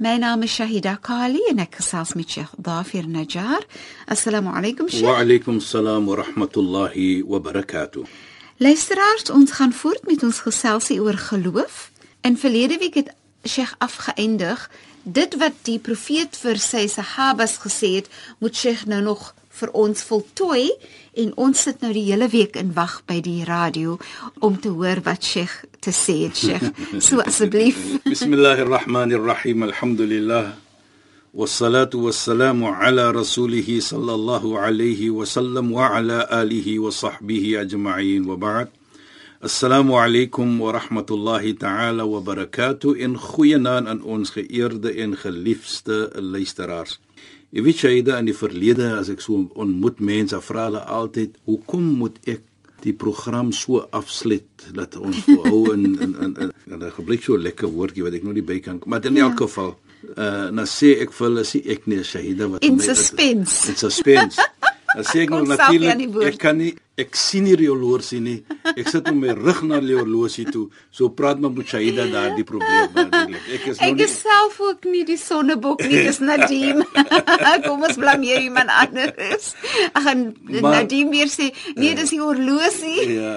My naam is Shahida Kali en ek gesels met Sheikh Dafir Najjar. Assalamu alaykum Sheikh. Wa alaykum salaam wa rahmatullahi wa barakatuh. Luisteraars, ons gaan voort met ons geselsie oor geloof. In verlede week het Sheikh afgeëindig dit wat die profeet vir sy sahabas gesê het, moet Sheikh nou nog vir ons voltooi en ons sit nou die hele week in wag by die radio om te hoor wat Sheikh te sê het Sheikh. So asseblief. Bismillahirrahmanirrahim. Alhamdulillah. والصلاه والسلام على رسوله صلى الله عليه وسلم وعلى اله وصحبه اجمعين وبعد السلام عليكم ورحمه الله تعالى وبركاته in goeie naam aan ons geëerde en geliefde luisteraars Jy weet daai in die verlede as ek so ontmoet mense, vra hulle altyd, "Hoekom moet ek die program so afsluit dat ons hou in in in en dan gebruik so 'n lekker woordjie wat ek nou nie by kan maar in ja. elk geval uh nou sê ek vir hulle sê ek nie Shahida wat in my suspense. in suspense. Dan sê ek nog natuurlik ek kan nie ek sien nie die horlosie nie. Ek sit met my rug na die horlosie toe. So praat my met Shaida daardie probleem natuurlik. Ek is nog nie Ek is self ook nie die sonnebok nie, dis Nadim. Kom ons blameer iemand anders. Ek gaan Nadim weer sê, nee, dis die horlosie. ja.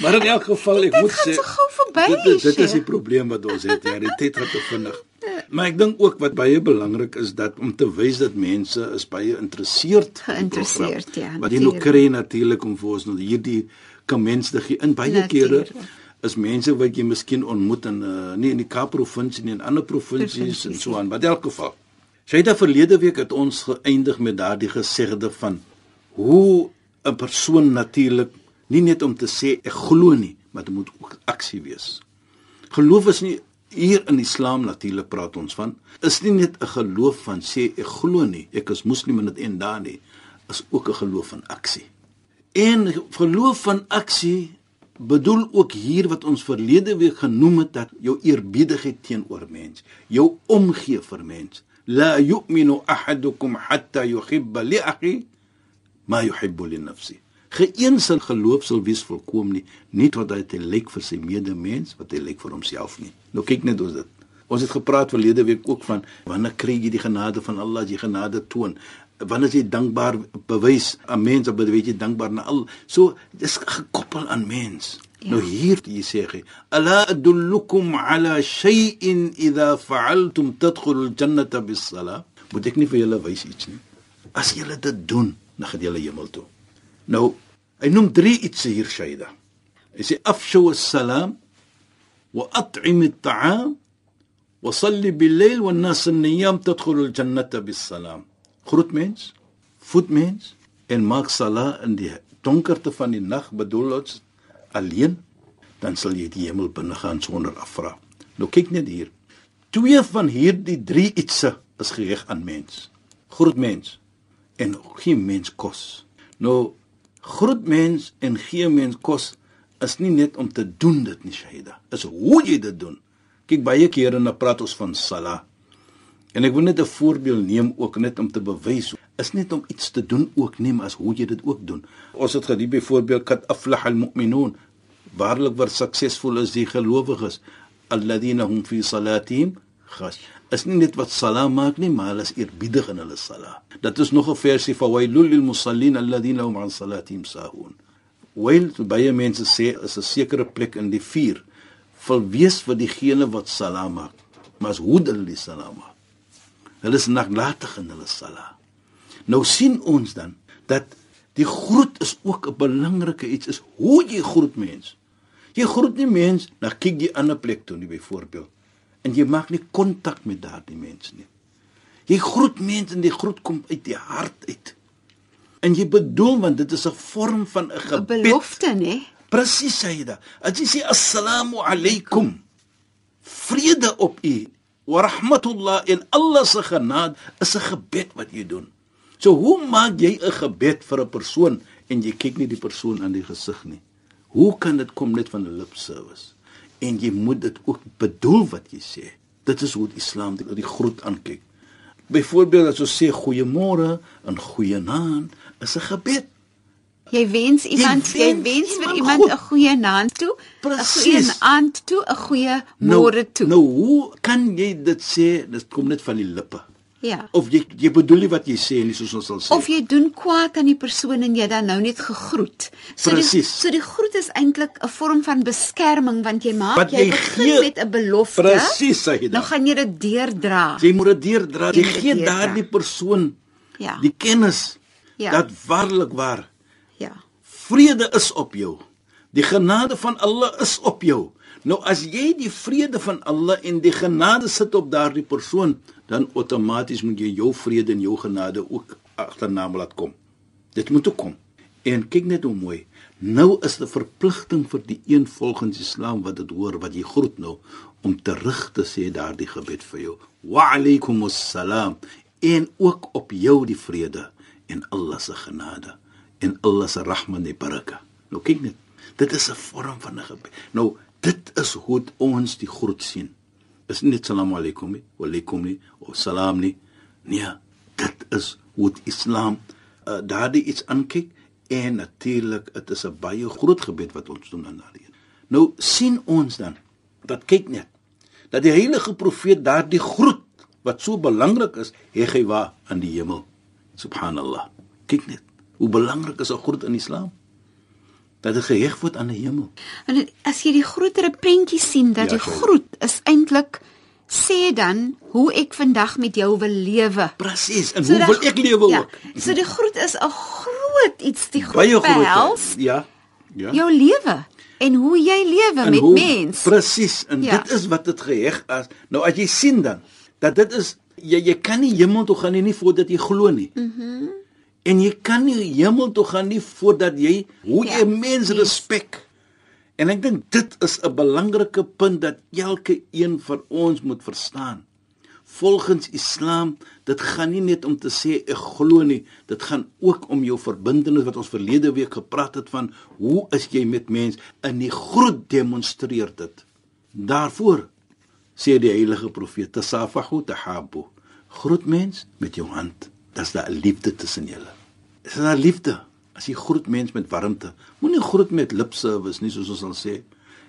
Maar in elk geval ek moet sê dit gaan so gou verby. Dit, dit is die probleem wat ons het. Ja, die tyd gaan te vinnig. Maar ek dink ook wat baie belangrik is dat om te wys dat mense is baie geïnteresseerd geïnteresseerd ja. Wat jy nou kry natuurlik om vir ons nou hierdie gee in baie kere is mense wat jy miskien ontmoet in uh, nie in die Kaap provinsie nie in ander provinsies en so aan. Wat in elk geval. Shaida verlede week het ons geëindig met daardie gesegde van hoe 'n persoon natuurlik nie net om te sê ek glo nie, maar dit moet ook aksie wees. Geloof is nie hier in Islam natuurlik praat ons van is nie net 'n geloof van sê ek glo nie, ek is moslim en dit en daar nie, is ook 'n geloof van aksie. En geloof van aksie bedoel ook hier wat ons verlede week genoem het dat jou eerbiedigheid teenoor mens, jou omgee vir mens. La yu'minu ahadukum hatta yuhibba li akhi ma yuhibbu li nafsihi. Geen sal geloof sal wees volkom nie, nie totdat hy lyk vir sy medemens wat hy lyk vir homself nie. Nou kyk net ons dit. Ons het gepraat verlede week ook van wanneer kry jy die genade van Allah, jy genade toon. Wanneer jy dankbaar bewys aan mense, of weet jy dankbaar na al. So dis gekoppel aan mens. Ja. Nou hier jy sê jy, "Ala adullukum ala shay'in idha fa'altum tadkhulul jannata bis-salah." Moet ek nie vir julle wys iets nie. As julle dit doen, dan gaan julle hemel toe. Nou, hy noem drie iets hier Shaida. Hy sê afshu as-salam wa at'im at-ta'am wa salli bil-layl wan-nas an-niyam tadkhulu al-jannata bis-salam. Groet mens, voed mens en maak sala in die donkerte van die nag bedoel ons alleen dan sal jy die hemel binne gaan sonder afvra. Nou kyk net hier. Twee van hierdie drie ietsse is gerig aan mens. Groet mens en gee mens kos. Nou groet mens en gee mens kos is nie net om te doen dit nie Shahida. Is hoe jy dit doen. Kyk baie kere na praat ons van sala en ek wil net 'n voorbeeld neem ook net om te bewys is net om iets te doen ook neem as hoe jy dit ook doen. Ons het gedie byvoorbeeld kat aflah al mu'minun waarlik wat suksesvol is die gelowiges. Alladhina hum fi salatihim khash is nie net wat salaam maak nie, maar hulle is eerbiedig in hulle salaat. Dit is nog 'n versie van wailul lil musallin alladhina hum an salatihim sahun. Wail baie mense sê is 'n sekere plek in die vuur vir wees vir diegene wat salaam maak. Maar hoe hulle die salaam maak. Hulle is naglatig in hulle salaat. Nou sien ons dan dat die groet is ook 'n belangrike iets is hoe jy groet mense. Jy groet nie mense, dan kyk aan 'n plek toe nie byvoorbeeld en jy maak nie kontak met daardie mens nie. Jy groet mense en die groet kom uit die hart uit. En jy bedoel want dit is 'n vorm van 'n 'n gebed. belofte, né? Presies sê jy dit. As jy sê assalamu alaykum. Vrede op u. Wa rahmatullah en Allah se genade is 'n gebed wat jy doen. So hoe maak jy 'n gebed vir 'n persoon en jy kyk nie die persoon aan die gesig nie? Hoe kan dit kom net van 'n lip service? En jy moet dit ook bedoel wat jy sê. Dit is hoe die Islam die, die groet aankyk. Byvoorbeeld as ons sê goeiemôre en goeienaand is 'n gebed. Jy wens iemand jy wens wens vir iemand. 'n goeie naand toe, 'n goeie aand toe, 'n goeie môre toe. Nou hoe kan jy dit sê? Dit kom net van die lippe. Ja. Of jy jy bedoel nie wat jy sê nie soos ons sal sê. Of jy doen kwaad aan die persoon en jy dan nou net gegroet. So die, Presies. so die groet is eintlik 'n vorm van beskerming want jy maak Wat jy, jy gee- met 'n belofte. Presies sê jy Nou dit. gaan jy dit deurdra. Jy moet dit deurdra. Jy Jy gee daardie persoon Ja. die kennis Ja. dat waarlik waar Ja. vrede is op jou. Die genade van Allah is op jou. Nou as jy die vrede van Allah en die genade sit op daardie persoon, dan outomaties moet jy jou vrede en jou genade ook agterna laat kom. Dit moet ook kom. En kyk net hoe mooi. Nou is die verpligting vir die een volgens Islam wat dit hoor wat jy groet nou om terug te sê daardie gebed vir jou. Wa alaikumus salam en ook op jou die vrede en Allah se genade en Allah se rahman en baraka. Nou kyk net. Dit is 'n vorm van 'n gebed. Nou dit is hoe ons die groet sien. Is nie net salam alaykum nie, wa alaykum nie, of salam nie. Nee, dit is hoe Islam uh, daardie iets aankyk en natuurlik dit is 'n baie groot gebed wat ons doen aan daardie. Nou sien ons dan dat kyk net dat die heilige profeet daardie groet wat so belangrik is, hy waar in die hemel. Subhanallah. Kyk net hoe belangrik is 'n groet in Islam. Dat dit geheg word aan die hemel. En as jy die grotere prentjie sien dat Ja, die groet is eintlik sê dan hoe ek vandag met jou wil lewe. Presies. En So hoe dat- wil ek lewe ja, ook? So die groet is 'n groot iets, die groot groot. behels Ja. Ja. jou lewe en hoe jy lewe En met hoe- mens. Presies. En Ja. dit is wat dit geheg as. Nou as jy sien dan dat dit is jy jy kan nie hemel toe gaan nie, nie voordat jy glo nie. Mhm. Mm en jy kan nie hemel toe gaan nie voordat jy hoe Ja, jy mens yes. respek. En ek dink dit is 'n belangrike punt dat elke een van ons moet verstaan. Volgens Islam, dit gaan nie net om te sê ek glo nie, dit gaan ook om jou verbintenis wat ons verlede week gepraat het van hoe is jy met mens in die groet demonstreer dit. Daarvoor sê die heilige profeet tasafahu tahabu. Groet mens met jou hand. Dis daar 'n liefde tussen julle. Dis daar liefde. As jy groet mens met warmte, moenie groet met lip service nie soos ons sal sê.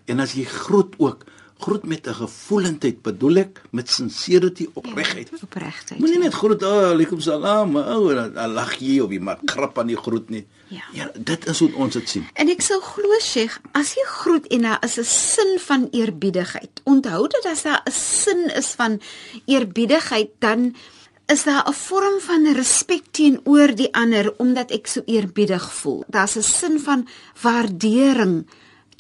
En as jy groet ook, groet met 'n gevoelendheid, bedoel ek met sincerity, opregtheid. Ja, Opregtheid. Moenie net groet, "Oh, alaikum salaam," o, oh, dan lag jy of jy maak krap aan die groet nie. Ja. ja, dit is hoe ons dit sien. En ek sou glo Sheikh, as jy groet en daar is 'n sin van eerbiedigheid. Onthou dat as daar 'n sin is van eerbiedigheid, dan is daar 'n vorm van respek teenoor die ander omdat ek so eerbiedig voel. Daar's 'n sin van waardering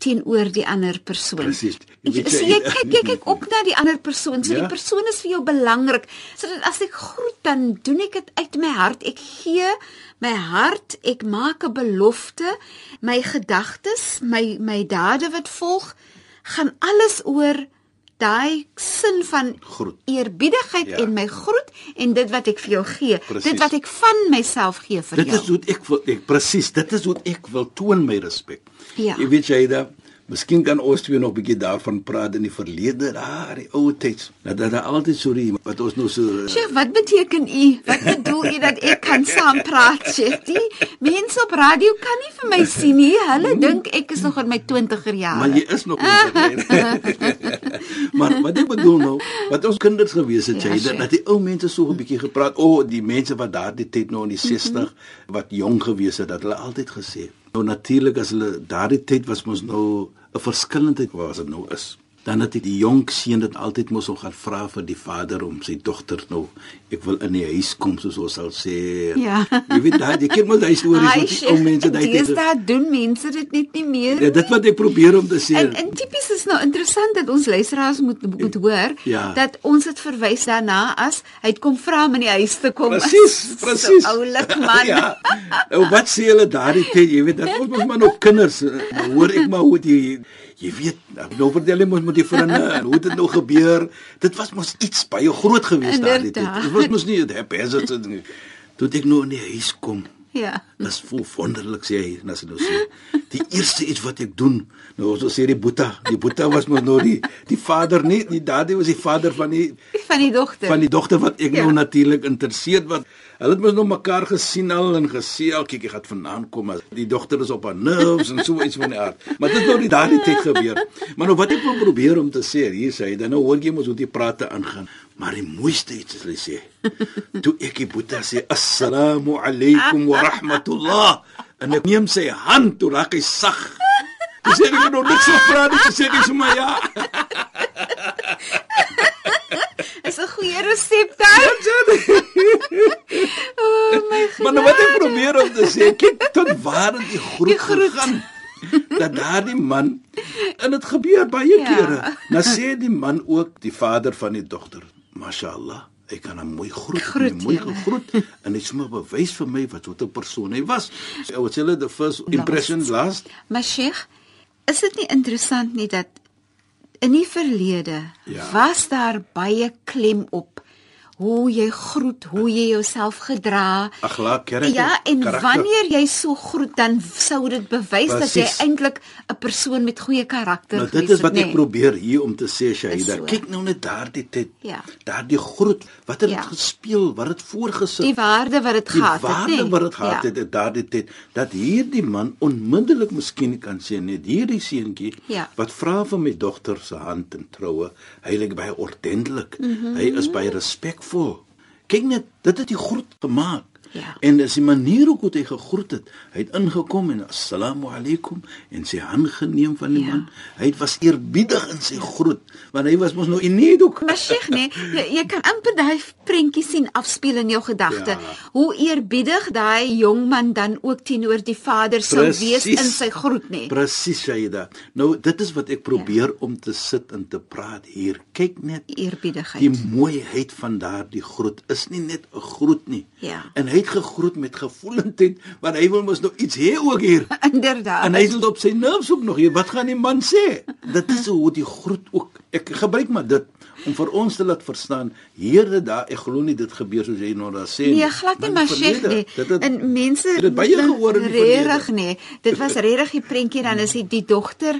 teenoor die ander persoon. Presies. Jy so jy- jy kyk jy kyk op na die ander persoon. So Ja. die persoon is vir jou belangrik. Sodat as ek groet dan doen ek dit uit my hart. Ek gee my hart, ek maak 'n belofte. My gedagtes, my my dade wat volg, gaan alles oor daai sin van Groet. eerbiedigheid Ja. en my groet en dit wat ek vir jou gee. Precies. Dit wat ek van myself gee vir Dit jou. is hoe ek wil ek presies, dit is hoe ek wil toon my respek. Ja. Jy weet jy da, miskien kan ons twee nog 'n bietjie daarvan praat in die verlede, daar, die ou tyd. Dat dat daar altyd so die wat ons nou so Chef, wat beteken u? Wat bedoel u dat ek kan saam praat, Chef? Die mense op radio kan nie vir my sien nie. Hulle dink ek is nog in my 20er jare. Maar jy is nog nie. maar wat ek bedoel nou, wat ons kinders gewees het, Ja, jy sure. dat die ou mense so 'n bietjie gepraat, o, oh, die mense wat daardie tyd nou in die 60 wat jong gewees het, dat hulle altyd gesê. Nou natuurlik as hulle daardie tyd was mos nou 'n verskillendheid waar as dit nou is. Dan het die jong seun dit altyd mos om gaan vra vir die vader om sy dogter nou ek wil in die huis kom soos ons sal sê. Ja. Jy weet daai jy ken mos daai stories wat die ou mense daai Dis daai doen mense dit net nie meer. Ja, dit wat ek probeer om te sê. En en tipies is nou interessant dat ons luisteraars moet moet hoor Ja. dat ons dit verwys daarna as hy kom vra om in die huis te kom. Presies, presies. So oulik man. ja. Nou wat sê hulle daardie tyd, jy weet, dat ons mos maar nog kinders, hoor ek maar hoe die jy weet, nou vertel jy mos met die vriende, en hoe het dit nou gebeur? Dit was mos iets baie groot geweest daardie tyd. Inderdaad. Dit was mos nie dit hazards ding. Toe ek nou in die huis kom, Ja. Dis vol wonderlik sê hy, as jy nou sê. Die eerste iets wat ek doen, nou ons sê die Boeta, die Boeta was mos nou die die vader nie, die daardie was die vader van die Van die dogter. van die dogter wat ek Ja. nou natuurlik interesseer wat hulle het mos nou mekaar gesien al en gesê al kyk jy gaan vandaan kom as die dogter is op haar nerves en so iets van die aard. Maar dit het nou nie daardie tyd gebeur. Maar nou wat ek wil probeer om te sê, hier sê hy dan nou hoor jy mos hoe die prate aangaan. Maar die mooiste iets is hy sê. Toe ek die Boeta sê assalamu alaykum wa rahmatullah en ek neem sy hand toe raak hy sag. Dis ek nog niks gevra nie, sê hy sommer ja. Goeie resep daar. oh my god. Maar nou wat ek probeer om te sê, kyk tot waar het die groet, Die groet. gegaan. Dat daardie man en dit gebeur baie Ja. kere. Nou sê die man ook die vader van die dogter, "Mashallah, ek kan hom mooi groet, Groet, groet mooi ja. gegroet en hy sommer bewys vir my wat wat 'n persoon hy was." So wat hulle the first impression last. Maar Sheikh, is dit nie interessant nie dat in die verlede Ja. was daar baie klem op hoe jy groet, hoe jy jouself gedra. Akhlaq, karakter, Ja, en karakter. wanneer jy so groet, dan sou dit bewys dat jy eintlik 'n persoon met goeie karakter Nou dit is het, wat ek nê? probeer hier om te sê Shahida. so. Kyk nou net daardie tyd. Ja. Daardie groet, wat het Ja. gespeel, wat het voorgesit. Die waarde wat dit die gehad het, waarde nê? wat dit gehad Ja. het in daardie tyd dat hierdie man onmiddellik miskien kan sê net hierdie seentjie Ja. wat vra vir my dogter se hand in troue hy lyk baie ordentlik mm. -hmm. hy is baie respekvol kyk net dit het die groet gemaak Ja. en dis die manier hoe hy gegroet het hy het ingekom en assalamu alaykum en sy hand geneem van die Ja. man hy was eerbiedig in sy groet want hy was mos nou in need ook Maar Sheikh, nee, jy, jy kan amper daai prentjie sien afspeel in jou gedagte. Ja. Hoe eerbiedig daai jong man dan ook teenoor die vader sou wees in sy groet, nê? Presies, Shaida. Nou, dit is wat ek probeer ja. om te sit en te praat hier. Kyk net Eerbiedigheid. die mooiheid van daardie groet is nie net 'n groet nie. Ja. En hy het gegroet met gevoelendheid, want hy wil mos nog iets hê ook hier. Inderdaad. En hy het op sy nerves ook nog hier. Wat gaan die man sê? Dit is hoe die groet ook. Ek gebruik maar dit om vir ons te laat verstaan. Here daar, ek glo nie dit gebeur soos jy nou daar sê Nee, glad nie maar Sheikh nee. En mense het dit baie gehoor in die regtig verlede. nee. Dit was regtig die prentjie dan is die, die dogter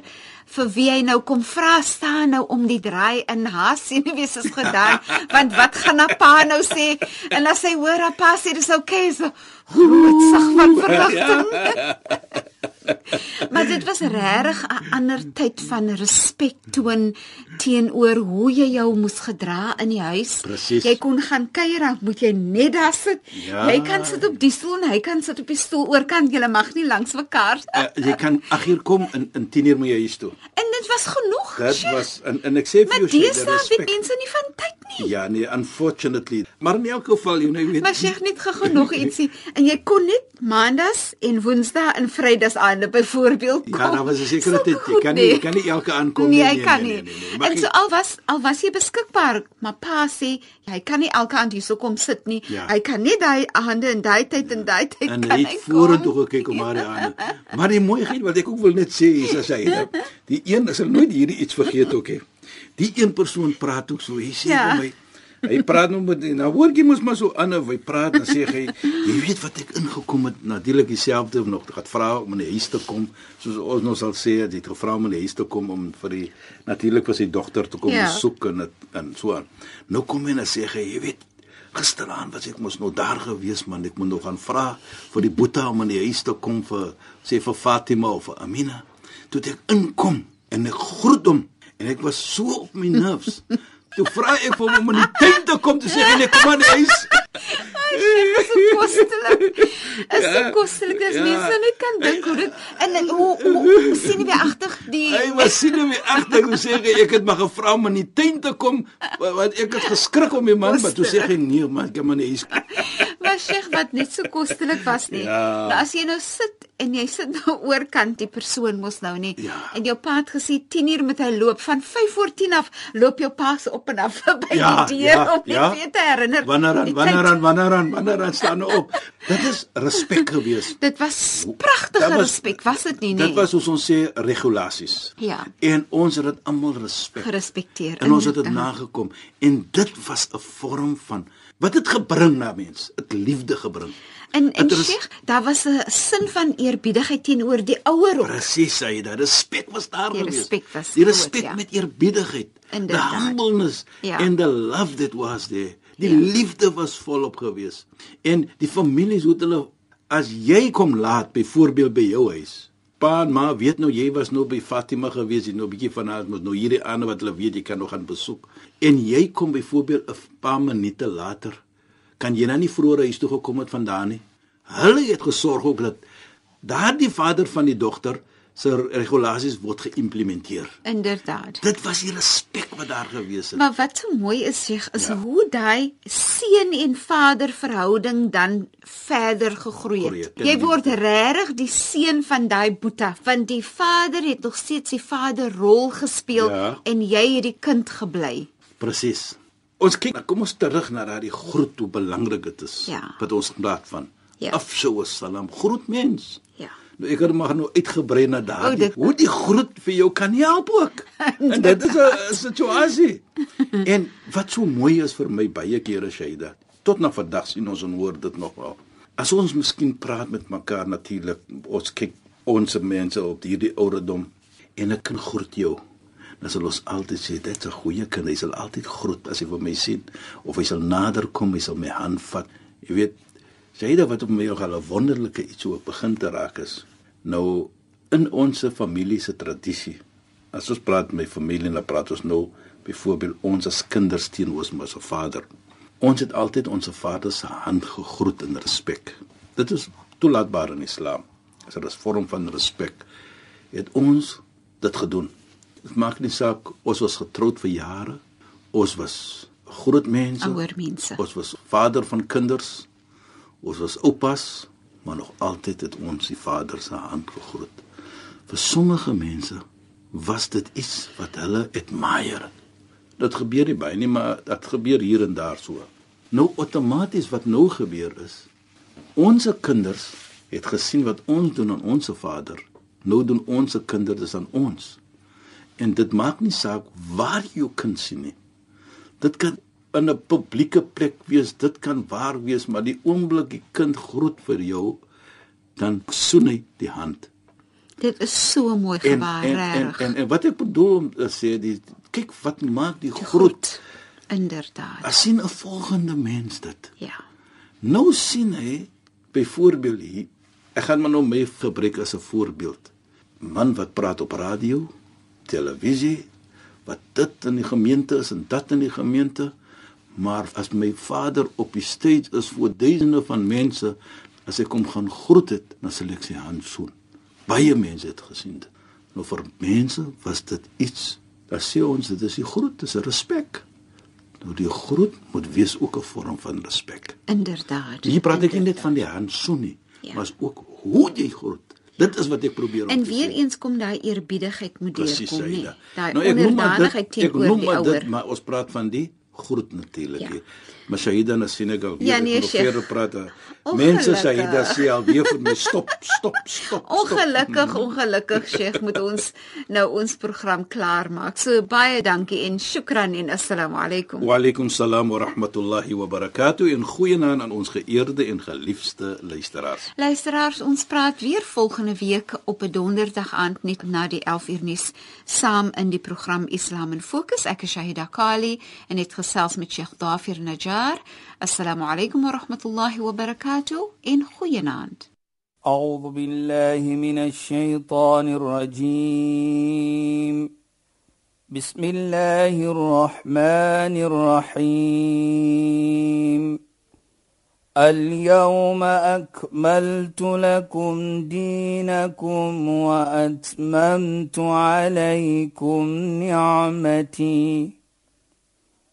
vir wie hy nou kom vra staan nou om die draai in haar senuwees is gedaan want wat gaan haar pa nou sê? En as hy hoor haar pa sê dis okay so groot sag van verligting maar dit was regtig 'n ander tyd van respek toon teenoor hoe jy jou moes gedra in die huis. Presies. Jy kon gaan kuier, dan moet jy net daar sit. Ja. Jy kan sit op die stoel en hy kan sit op die stoel oorkant. Jy mag nie langs mekaar. Uh, jy kan ag hier kom in in 10 uur moet jy huis toe. En dit was genoeg. Dit Sjoe. was en en ek sê vir Maar jou Sheikh, deesdae weet respek. mense nie van tyd nie. Ja, nee, unfortunately. Maar in elk geval, jy nou weet. Maar sê net gou nog ietsie en jy kon net maandags en woensdae en vrydags aande byvoorbeeld kom. Ja, daar was 'n sekere tyd. Jy kan nie jy kan nie elke aankom Nee, nie. hy kan nie. Mag En jy- so al was al was jy beskikbaar, maar pa sê hy kan nie elke aand hierso kom sit nie. Ja. Hy kan nie daai aande in daai tyd en daai tyd en kan hy hy vorentoe gekyk om haar aan. Maar die mooiheid wat ek ook wil net sê is as hy dat die een is nooit hierdie iets vergeet ook hè. Die een persoon praat ook so, hy sê Ja. vir my Hy praat nou met nou hoor jy mos maar so aan of hy praat en sê hy jy weet wat ek ingekom het natuurlik dieselfde nog gaan vra om in die huis te kom soos ons nou sal sê hy het gevra om in die huis te kom om vir die natuurlik vir sy dogter te kom Ja. besoek en het, en so aan. Nou kom hy en sê hy jy weet Gisteraan was ek mos nou daar gewees man, ek moet nog gaan vra vir die Boeta om in die huis te kom vir sê vir Fatima of vir Amina. Toe ek inkom en ek groet hom en ek was so op my nerves. Toe vra ek vir hom om in die tuin te kom te sê en ek kom aan die huis. Dit is so kostelik. Is so kostelik as Ja. mense net kan dink hoe dit en hoe hoe sien jy agtig die Hy was sien hom agter ek sê hy, ek het maar gevra om in die tent te kom wa- want ek het geskrik om die man maar toe sê hy nee man ek kan maar nie huis maar Sheikh wat net so kostelik was nie. Ja. Nou as jy nou sit en jy sit nou oorkant die persoon mos nou nie Ja. en jou pa het gesê 10 uur moet hy loop van 5 voor 10 af loop jou pa se op en af by Ja, die deur ja, om net ja. weer te herinner. wanneer aan wanneer aan wanneer aan wanneer aan staan op dit is respek gewees Dit was pragtige respek, was dit nie nee? dit was hoe ons sê regulasies Ja. en ons het dit almal respek gerespekteer. en ons het dit nagekom en dit was 'n vorm van wat het gebring na mens dit liefde gebring En en Het res- Sheikh, daar was 'n sin van eerbiedigheid teenoor die ouer ook. Presies, hy dat respek was daar Die gewees. respek was die respek ja. met eerbiedigheid, the humbleness Ja. and the love that was there. Die Ja. liefde was volop gewees. En die families hoe hulle as jy kom laat byvoorbeeld by jou huis. Pa en ma weet nou jy was nou by Fatima gewees, jy nou 'n bietjie van haar mos nou hierdie ander wat hulle weet jy kan nog gaan besoek. En jy kom byvoorbeeld 'n paar minute later. Kan jy nou nie vroeër huis toe gekom het vandaan nie? Hulle het gesorg ook dat daardie vader van die dogter se regulasies word geïmplementeer. Inderdaad. Dit was die respek wat daar gewees het. Maar wat so mooi is Sheikh, is Ja. hoe daai seun en vader verhouding dan verder gegroei Groei het. het, Jy word regtig die seun van daai boeta, want die vader het nog steeds die vaderrol gespeel Ja. en jy het die kind gebly. Presies. Ons kyk, nou kom ons terug na daardie groet hoe belangrik dit is Ja. wat ons praat van. Ja. Afsou salam, groet mens. Nou ek het maar nou uitgebrei na daardie O, dit- hoe die groet vir jou kan help ook. en dit is 'n situasie. en wat so mooi is vir my baie kere Shaida, tot na vandag sien ons en hoor dit nog wel. As ons miskien praat met mekaar natuurlik, ons kyk ons mense op hierdie ouderdom en 'n kind groet jou. Dan sal ons altyd sê dit's 'n goeie kind, hy sal altyd groet as hy vir my sien of hy sal nader kom, hy sal my hand vat. Jy weet, Shaida wat op my nogal 'n wonderlike iets so begin te raak is. Nou in ons familie se tradisie. As ons praat met my familie, dan praat ons nou byvoorbeeld ons as kinders teenoor ons vader. Ons het altyd ons vader se hand gegroet in respek. Dit is toelaatbaar in Islam. As dit 'n vorm van respek het ons dit gedoen. Dit maak nie saak ons was getroud vir jare. Ons was groot mense. Ouer mense. Ons was vader van kinders. Ons was oupas, maar nog altyd het ons die Vader se hand gegroet. Vir sommige mense was dit iets wat hulle admire. Dit gebeur nie baie nie, maar dit gebeur hier en daar so. Nou outomaties wat nou gebeur is, ons kinders het gesien wat ons doen aan ons Vader. Nou doen ons kinders dit aan ons. En dit maak nie saak waar jy kind sien nie. Dit kan in 'n publieke plek wees, dit kan waar wees, maar die oomblik die kind groet vir jou, dan soen hy die hand. Dit is so mooi En gebaar, en, en regtig. en en wat ek bedoel om te sê, die kyk wat maak die groet. Inderdaad. As sien 'n volgende mens dit. Ja. Nou sien hy byvoorbeeld hier, ek gaan maar nou my gebruik as 'n voorbeeld. Man wat praat op radio, televisie, wat dit in die gemeente is en dat in die gemeente, maar as my vader op die stage is voor duisende van mense, as ek hom gaan groet het, dan sal ek sy hand soen. Baie mense het gesien dit. Nou vir mense was dit iets, dan sê ons dit is die groet, dis 'n respek. Nou die groet moet wees ook 'n vorm van respek. Inderdaad. Hier praat ek nie net van die handsoen nie, Ja. maar ook hoe jy groet. Dit is wat ek probeer om En te weer sê. eens kom daai eerbiedigheid moet deurkom. Saida. Daai Nou ek noem maar onderdanigheid dit, ek teenoor noem die maar ouer. dit, maar ons praat van die groet natuurlik. Ja. Maar Shaida na Senegal, Ja, nee, Sheikh. verder praat. Mense Shaida sê al weer vir my stop, stop, stop. Ongelukkig, ongelukkig Sheikh moet ons nou ons program klaar maak. So baie dankie en shukran en assalamu alaykum. Wa alaykum salaam wa rahmatullahi wa barakatuh en goeienaand aan ons geëerde en geliefde luisteraars. Luisteraars, ons praat weer volgende week op 'n donderdag aand net na die 11 uur nuus saam in die program Islam in Fokus. Ek is Shahida Kali en het gesels met Sheikh Dafir. Assalamu alaykum wa rahmatullahi wa barakatuh en goeienaand. أعوذ بالله من الشيطان الرجيم بسم الله الرحمن الرحيم اليوم أكملت لكم دينكم وأتممت عليكم نعمتي